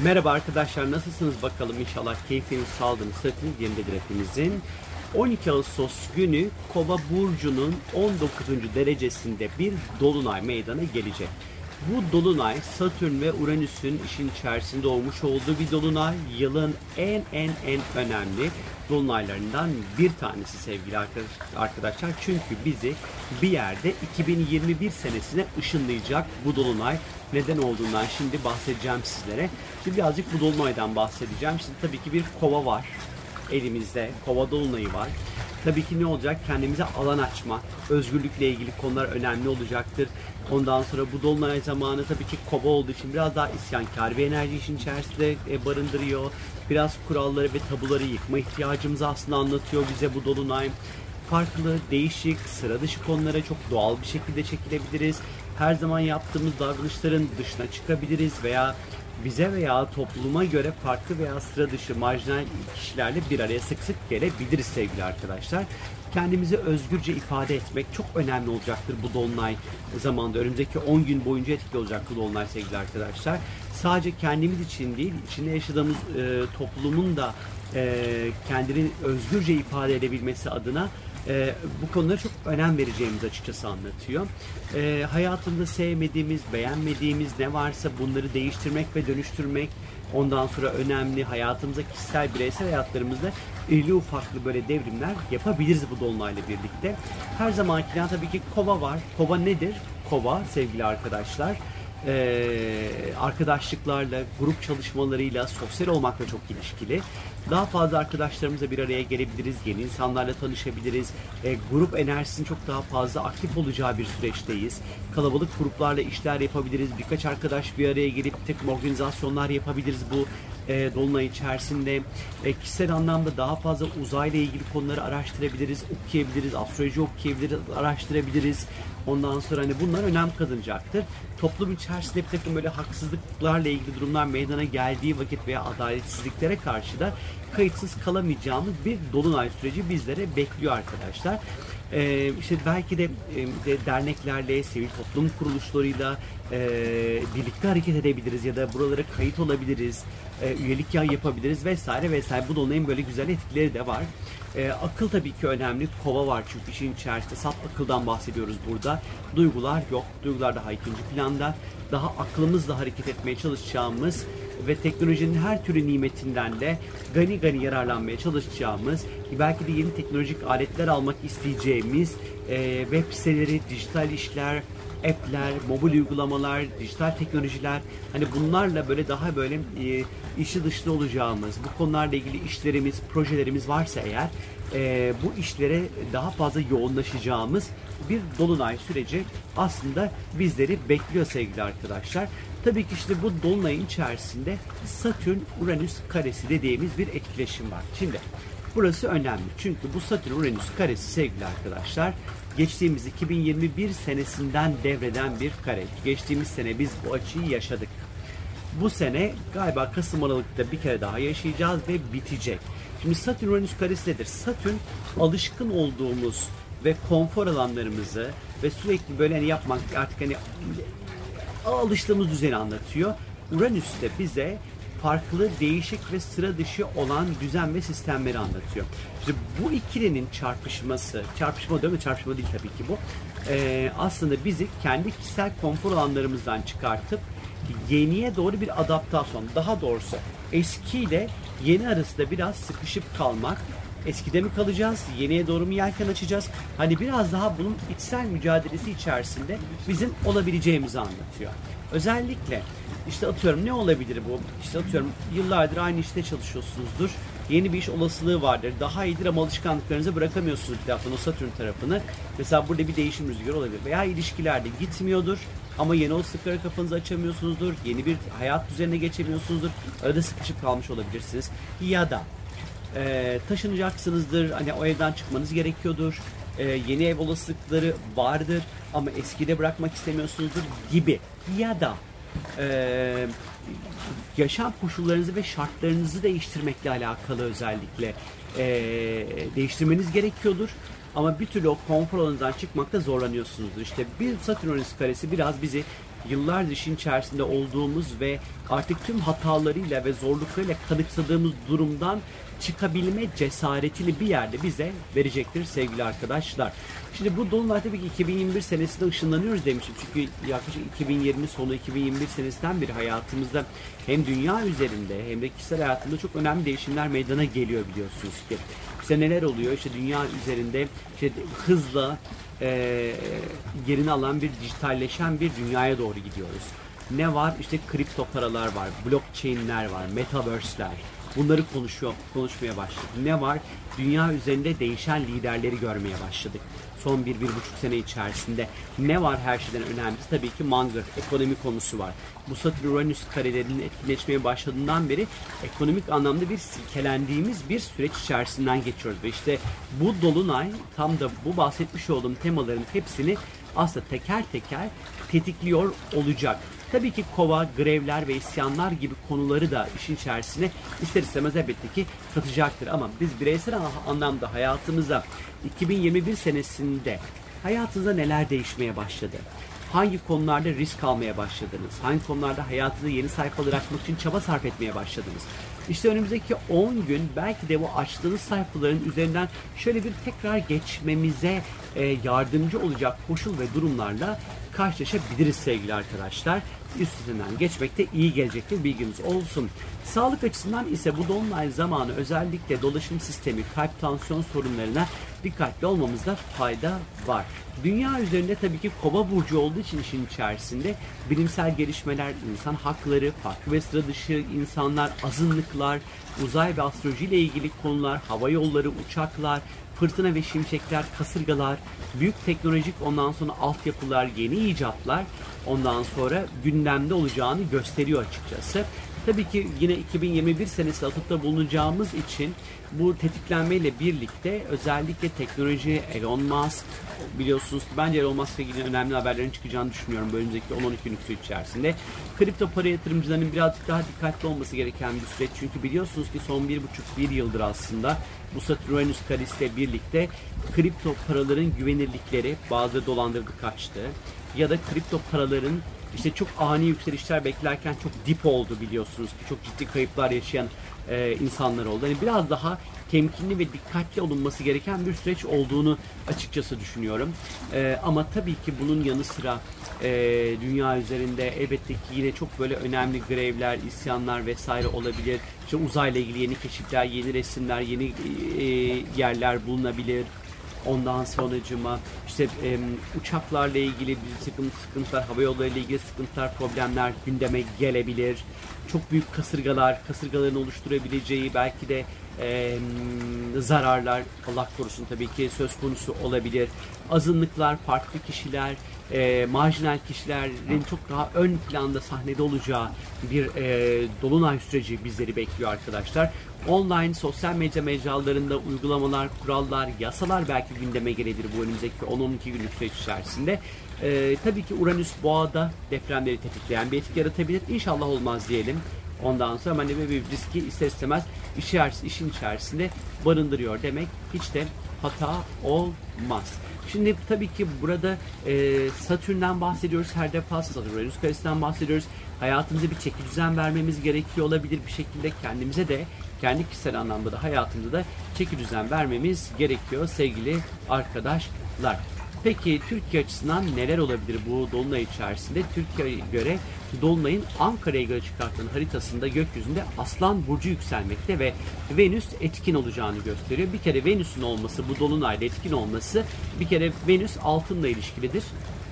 Merhaba arkadaşlar nasılsınız bakalım inşallah keyfiniz sağlığınız sıhhatiniz yerindedir hepimizin. 12 Ağustos günü Kova Burcu'nun 19. derecesinde bir dolunay meydana gelecek. Bu dolunay Satürn ve Uranüs'ün işin içerisinde olmuş olduğu bir dolunay. Yılın en en en önemli dolunaylarından bir tanesi sevgili arkadaşlar. Çünkü bizi bir yerde 2021 senesine ışınlayacak bu dolunay. Neden olduğundan şimdi bahsedeceğim sizlere. Şimdi birazcık bu dolunaydan bahsedeceğim. Şimdi tabii ki bir kova var elimizde. Kova dolunayı var. Tabii ki ne olacak? Kendimize alan açmak, özgürlükle ilgili konular önemli olacaktır. Ondan sonra bu dolunay zamanı tabii ki kova olduğu için biraz daha isyankar bir enerji işin içerisinde e, barındırıyor. Biraz kuralları ve tabuları yıkma ihtiyacımızı aslında anlatıyor bize bu dolunay. Farklı, değişik, sıra dışı konulara çok doğal bir şekilde çekilebiliriz. Her zaman yaptığımız davranışların dışına çıkabiliriz veya bize veya topluma göre farklı veya sıra dışı marjinal kişilerle bir araya sık sık gelebiliriz sevgili arkadaşlar. Kendimizi özgürce ifade etmek çok önemli olacaktır bu dolunay zamanında. Önümüzdeki 10 gün boyunca etkili olacak bu dolunay sevgili arkadaşlar. Sadece kendimiz için değil, içinde yaşadığımız e, toplumun da e, kendini özgürce ifade edebilmesi adına e, bu konulara çok önem vereceğimiz açıkçası anlatıyor. E, hayatında sevmediğimiz, beğenmediğimiz ne varsa bunları değiştirmek ve dönüştürmek ondan sonra önemli. Hayatımızda kişisel, bireysel hayatlarımızda irili ufaklı böyle devrimler yapabiliriz bu dolunayla birlikte. Her zamankinden tabii ki kova var. Kova nedir? Kova sevgili arkadaşlar e, arkadaşlıklarla, grup çalışmalarıyla, sosyal olmakla çok ilişkili. Daha fazla arkadaşlarımızla bir araya gelebiliriz, yeni insanlarla tanışabiliriz. E, grup enerjisinin çok daha fazla aktif olacağı bir süreçteyiz. Kalabalık gruplarla işler yapabiliriz. Birkaç arkadaş bir araya gelip takım organizasyonlar yapabiliriz bu e, Dolunay içerisinde. E, kişisel anlamda daha fazla uzayla ilgili konuları araştırabiliriz, okuyabiliriz, astroloji okuyabiliriz, araştırabiliriz. Ondan sonra hani bunlar önem kazanacaktır. Toplum içerisinde bir takım böyle haksızlıklarla ilgili durumlar meydana geldiği vakit veya adaletsizliklere karşı da kayıtsız kalamayacağımız bir dolunay süreci bizlere bekliyor arkadaşlar. Ee, işte belki de, e, de derneklerle, sivil toplum kuruluşlarıyla e, birlikte hareket edebiliriz ya da buralara kayıt olabiliriz, e, üyelik yapabiliriz vesaire vesaire. Bu dolunayın böyle güzel etkileri de var. E, akıl tabii ki önemli. Kova var çünkü işin içerisinde. Saf akıldan bahsediyoruz burada. Duygular yok. Duygular daha ikinci planda. Daha aklımızla hareket etmeye çalışacağımız ve teknolojinin her türlü nimetinden de gani gani yararlanmaya çalışacağımız, belki de yeni teknolojik aletler almak isteyeceğimiz e, web siteleri, dijital işler, app'ler, mobil uygulamalar, dijital teknolojiler hani bunlarla böyle daha böyle e, işi dışlı olacağımız, bu konularla ilgili işlerimiz, projelerimiz varsa eğer e, bu işlere daha fazla yoğunlaşacağımız bir dolunay süreci aslında bizleri bekliyor sevgili arkadaşlar. Tabii ki işte bu dolunayın içerisinde Satürn-Uranüs karesi dediğimiz bir etkileşim var. Şimdi burası önemli. Çünkü bu Satürn-Uranüs karesi sevgili arkadaşlar geçtiğimiz 2021 senesinden devreden bir kare. Geçtiğimiz sene biz bu açıyı yaşadık. Bu sene galiba Kasım Aralık'ta bir kere daha yaşayacağız ve bitecek. Şimdi Satürn Uranüs karesi nedir? Satürn alışkın olduğumuz ve konfor alanlarımızı ve sürekli böyle hani yapmak artık hani alıştığımız düzeni anlatıyor. Uranüs de bize farklı, değişik ve sıra dışı olan düzen ve sistemleri anlatıyor. İşte bu ikilinin çarpışması, çarpışma değil mi? Çarpışma değil tabii ki bu. Ee, aslında bizi kendi kişisel konfor alanlarımızdan çıkartıp yeniye doğru bir adaptasyon, daha doğrusu eskiyle yeni arasında biraz sıkışıp kalmak Eskide mi kalacağız? Yeniye doğru mu yelken açacağız? Hani biraz daha bunun içsel mücadelesi içerisinde bizim olabileceğimizi anlatıyor. Özellikle işte atıyorum ne olabilir bu? İşte atıyorum yıllardır aynı işte çalışıyorsunuzdur. Yeni bir iş olasılığı vardır. Daha iyidir ama alışkanlıklarınızı bırakamıyorsunuz bir taraftan o Satürn tarafını. Mesela burada bir değişim rüzgarı olabilir. Veya ilişkilerde gitmiyordur ama yeni olasılıklara kafanızı açamıyorsunuzdur. Yeni bir hayat düzenine geçemiyorsunuzdur. Arada sıkışıp kalmış olabilirsiniz. Ya da e, taşınacaksınızdır. Hani o evden çıkmanız gerekiyordur. E, yeni ev olasılıkları vardır ama eskide bırakmak istemiyorsunuzdur gibi. Ya da e, yaşam koşullarınızı ve şartlarınızı değiştirmekle alakalı özellikle e, değiştirmeniz gerekiyordur. Ama bir türlü o konfor alanından çıkmakta zorlanıyorsunuzdur. İşte bir Satürn karesi biraz bizi yıllardır işin içerisinde olduğumuz ve artık tüm hatalarıyla ve zorluklarıyla kanıksadığımız durumdan çıkabilme cesaretini bir yerde bize verecektir sevgili arkadaşlar. Şimdi bu Dolunay tabii ki 2021 senesinde ışınlanıyoruz demişim. Çünkü yaklaşık 2020 sonu 2021 senesinden beri hayatımızda hem dünya üzerinde hem de kişisel hayatımda çok önemli değişimler meydana geliyor biliyorsunuz ki. İşte neler oluyor? İşte dünya üzerinde işte hızla e, yerini alan bir dijitalleşen bir dünyaya doğru gidiyoruz. Ne var? İşte kripto paralar var, blockchain'ler var, metaverse'ler. Bunları konuşuyor, konuşmaya başladık. Ne var? Dünya üzerinde değişen liderleri görmeye başladık. Son bir, bir buçuk sene içerisinde. Ne var her şeyden önemlisi? Tabii ki Munger, ekonomi konusu var. Bu Satürn-Uranüs karelerinin etkileşmeye başladığından beri ekonomik anlamda bir silkelendiğimiz bir süreç içerisinden geçiyoruz. Ve işte bu Dolunay tam da bu bahsetmiş olduğum temaların hepsini aslında teker teker tetikliyor olacak. Tabii ki kova, grevler ve isyanlar gibi konuları da işin içerisine ister istemez elbette ki katacaktır. Ama biz bireysel anlamda hayatımıza 2021 senesinde hayatınızda neler değişmeye başladı? Hangi konularda risk almaya başladınız? Hangi konularda hayatınızda yeni sayfalar açmak için çaba sarf etmeye başladınız? İşte önümüzdeki 10 gün belki de bu açtığınız sayfaların üzerinden şöyle bir tekrar geçmemize e, yardımcı olacak koşul ve durumlarla karşılaşabiliriz sevgili arkadaşlar. Üstünden geçmek de iyi gelecektir bilgimiz olsun. Sağlık açısından ise bu dolunay zamanı özellikle dolaşım sistemi, kalp tansiyon sorunlarına dikkatli olmamızda fayda var. Dünya üzerinde tabii ki kova burcu olduğu için işin içerisinde bilimsel gelişmeler, insan hakları, farklı ve sıra dışı insanlar, azınlıklar, uzay ve astroloji ile ilgili konular, hava yolları, uçaklar, fırtına ve şimşekler, kasırgalar, büyük teknolojik ondan sonra altyapılar, yeni icatlar ondan sonra gündemde olacağını gösteriyor açıkçası. Tabii ki yine 2021 senesi atıfta bulunacağımız için bu tetiklenmeyle birlikte özellikle teknoloji, Elon Musk biliyorsunuz bence Elon Musk'la ilgili önemli haberlerin çıkacağını düşünüyorum bu önümüzdeki 10-12 günlük süre içerisinde. Kripto para yatırımcılarının birazcık daha dikkatli olması gereken bir süreç. Çünkü biliyorsunuz ki son 1,5-1 yıldır aslında bu Saturnus karisiyle birlikte kripto paraların güvenirlikleri bazı dolandırdı kaçtı. Ya da kripto paraların işte çok ani yükselişler beklerken çok dip oldu biliyorsunuz ki çok ciddi kayıplar yaşayan e, insanlar oldu. Yani biraz daha temkinli ve dikkatli olunması gereken bir süreç olduğunu açıkçası düşünüyorum. E, ama tabii ki bunun yanı sıra e, dünya üzerinde elbette ki yine çok böyle önemli grevler, isyanlar vesaire olabilir. İşte uzayla ilgili yeni keşifler, yeni resimler, yeni e, yerler bulunabilir. Ondan sonracıma işte e, uçaklarla ilgili bir takım sıkıntılar, hava yolları ile ilgili sıkıntılar, problemler gündeme gelebilir. Çok büyük kasırgalar, kasırgaların oluşturabileceği belki de e, zararlar Allah korusun tabii ki söz konusu olabilir. Azınlıklar, farklı kişiler, e, marjinal kişilerin çok daha ön planda sahnede olacağı bir e, dolunay süreci bizleri bekliyor arkadaşlar. Online, sosyal medya mecralarında uygulamalar, kurallar, yasalar belki gündeme gelebilir bu önümüzdeki 10-12 günlük süreç içerisinde. E, tabii ki Uranüs boğada depremleri tetikleyen bir etki yaratabilir. İnşallah olmaz diyelim. Ondan sonra hani bir riski ister istemez işin içerisinde barındırıyor demek hiç de hata olmaz. Şimdi tabii ki burada e, Satürn'den bahsediyoruz her defasında. Satürn Uranüs karesinden bahsediyoruz. Hayatımıza bir çeki düzen vermemiz gerekiyor olabilir bir şekilde. Kendimize de kendi kişisel anlamda da hayatımızda da çeki düzen vermemiz gerekiyor sevgili arkadaşlar. Peki Türkiye açısından neler olabilir bu Dolunay içerisinde? Türkiye'ye göre Dolunay'ın Ankara'ya göre çıkartılan haritasında gökyüzünde Aslan Burcu yükselmekte ve Venüs etkin olacağını gösteriyor. Bir kere Venüs'ün olması, bu Dolunay'da etkin olması bir kere Venüs altınla ilişkilidir.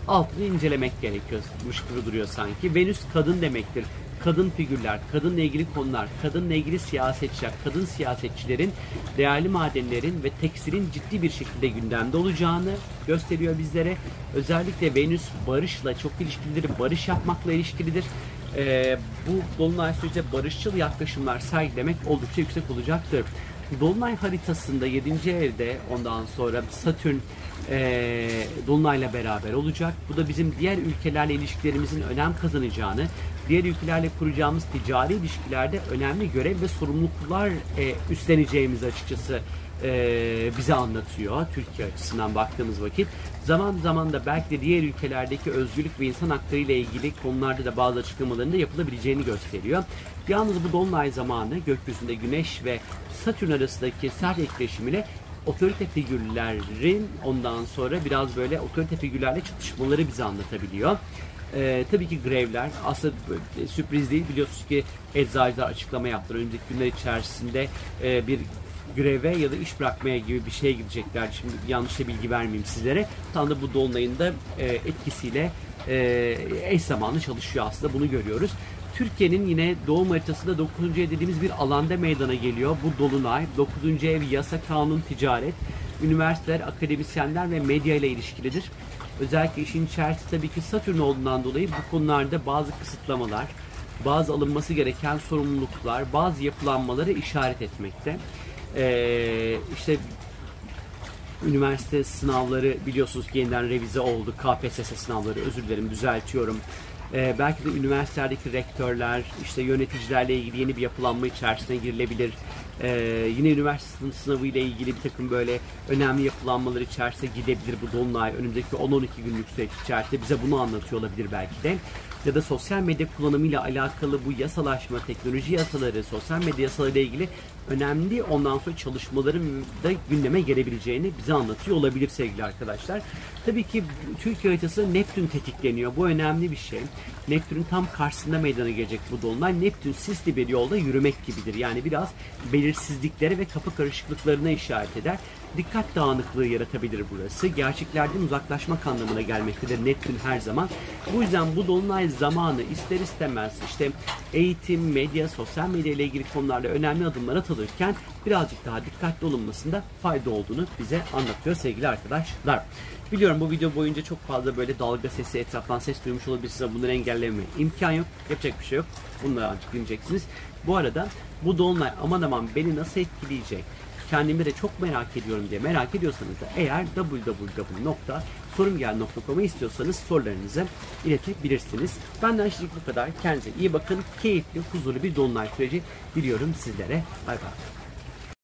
Altını incelemek gerekiyor. gibi duruyor sanki. Venüs kadın demektir kadın figürler, kadınla ilgili konular, kadınla ilgili siyasetçiler, kadın siyasetçilerin değerli madenlerin ve tekstilin ciddi bir şekilde gündemde olacağını gösteriyor bizlere. Özellikle Venüs barışla çok ilişkilidir, barış yapmakla ilişkilidir. Ee, bu Dolunay sürecinde barışçıl yaklaşımlar sergilemek oldukça yüksek olacaktır. Dolunay haritasında 7. evde ondan sonra Satürn e, Dolunay'la beraber olacak. Bu da bizim diğer ülkelerle ilişkilerimizin önem kazanacağını, diğer ülkelerle kuracağımız ticari ilişkilerde önemli görev ve sorumluluklar e, üstleneceğimizi açıkçası e, bize anlatıyor Türkiye açısından baktığımız vakit. Zaman zaman da belki de diğer ülkelerdeki özgürlük ve insan hakları ile ilgili konularda da bazı açıklamaların da yapılabileceğini gösteriyor. Yalnız bu dolunay zamanı gökyüzünde Güneş ve Satürn arasındaki sert etkileşimiyle otorite figürlerin ondan sonra biraz böyle otorite figürlerle çatışmaları bize anlatabiliyor. Ee, tabii ki grevler aslında sürpriz değil biliyorsunuz ki eczacılar açıklama yaptılar. Önümüzdeki günler içerisinde e, bir greve ya da iş bırakmaya gibi bir şeye gidecekler. Şimdi yanlış da bilgi vermeyeyim sizlere. Tam da bu dolunayın da e, etkisiyle e, eş zamanlı çalışıyor aslında bunu görüyoruz. Türkiye'nin yine doğum haritasında 9. ev dediğimiz bir alanda meydana geliyor. Bu dolunay 9. ev yasa, kanun, ticaret, üniversiteler, akademisyenler ve medya ile ilişkilidir. Özellikle işin içerisinde tabii ki Satürn olduğundan dolayı bu konularda bazı kısıtlamalar, bazı alınması gereken sorumluluklar, bazı yapılanmaları işaret etmekte. Ee, işte üniversite sınavları biliyorsunuz yeniden revize oldu. KPSS sınavları özür dilerim düzeltiyorum. Ee, belki de üniversitelerdeki rektörler, işte yöneticilerle ilgili yeni bir yapılanma içerisine girilebilir. Ee, yine üniversite sınavı ile ilgili bir takım böyle önemli yapılanmalar içerisine gidebilir bu dolunay. Önümüzdeki 10-12 günlük süreç içerisinde bize bunu anlatıyor olabilir belki de. Ya da sosyal medya kullanımıyla alakalı bu yasalaşma, teknoloji yasaları, sosyal medya yasaları ile ilgili önemli ondan sonra çalışmaların da gündeme gelebileceğini bize anlatıyor olabilir sevgili arkadaşlar. Tabii ki Türkiye haritası Neptün tetikleniyor. Bu önemli bir şey. Neptün'ün tam karşısında meydana gelecek bu dolunay. Neptün sisli bir yolda yürümek gibidir. Yani biraz belirsizliklere ve kafa karışıklıklarına işaret eder. Dikkat dağınıklığı yaratabilir burası. Gerçeklerden uzaklaşmak anlamına gelmektedir Neptün her zaman. Bu yüzden bu dolunay zamanı ister istemez işte eğitim, medya, sosyal medya ile ilgili konularla önemli adımlar atılırken birazcık daha dikkatli olunmasında fayda olduğunu bize anlatıyor sevgili arkadaşlar. Biliyorum bu video boyunca çok fazla böyle dalga sesi, etraftan ses duymuş olabilirsiniz bunları engelleme imkan yok. Yapacak bir şey yok. Bunları ancak dinleyeceksiniz. Bu arada bu dolunay aman aman beni nasıl etkileyecek? Kendimi de çok merak ediyorum diye merak ediyorsanız da eğer www.sorumgel.com'a istiyorsanız sorularınızı iletebilirsiniz. Benden şimdilik bu kadar. Kendinize iyi bakın. Keyifli, huzurlu bir dolunay süreci diliyorum sizlere. Bay bay.